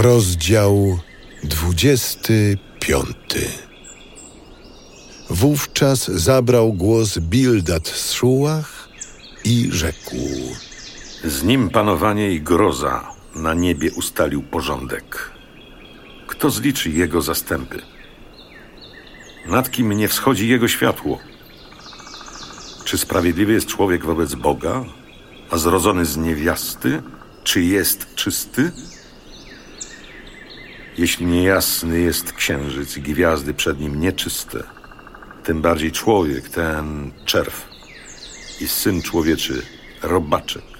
Rozdział dwudziesty piąty. Wówczas zabrał głos Bildad z Szułach i rzekł. Z nim panowanie i groza na niebie ustalił porządek. Kto zliczy jego zastępy? Nad kim nie wschodzi jego światło? Czy sprawiedliwy jest człowiek wobec Boga, a zrodzony z niewiasty? Czy jest czysty? Jeśli niejasny jest księżyc i gwiazdy przed nim nieczyste, tym bardziej człowiek, ten czerw i syn człowieczy, robaczek.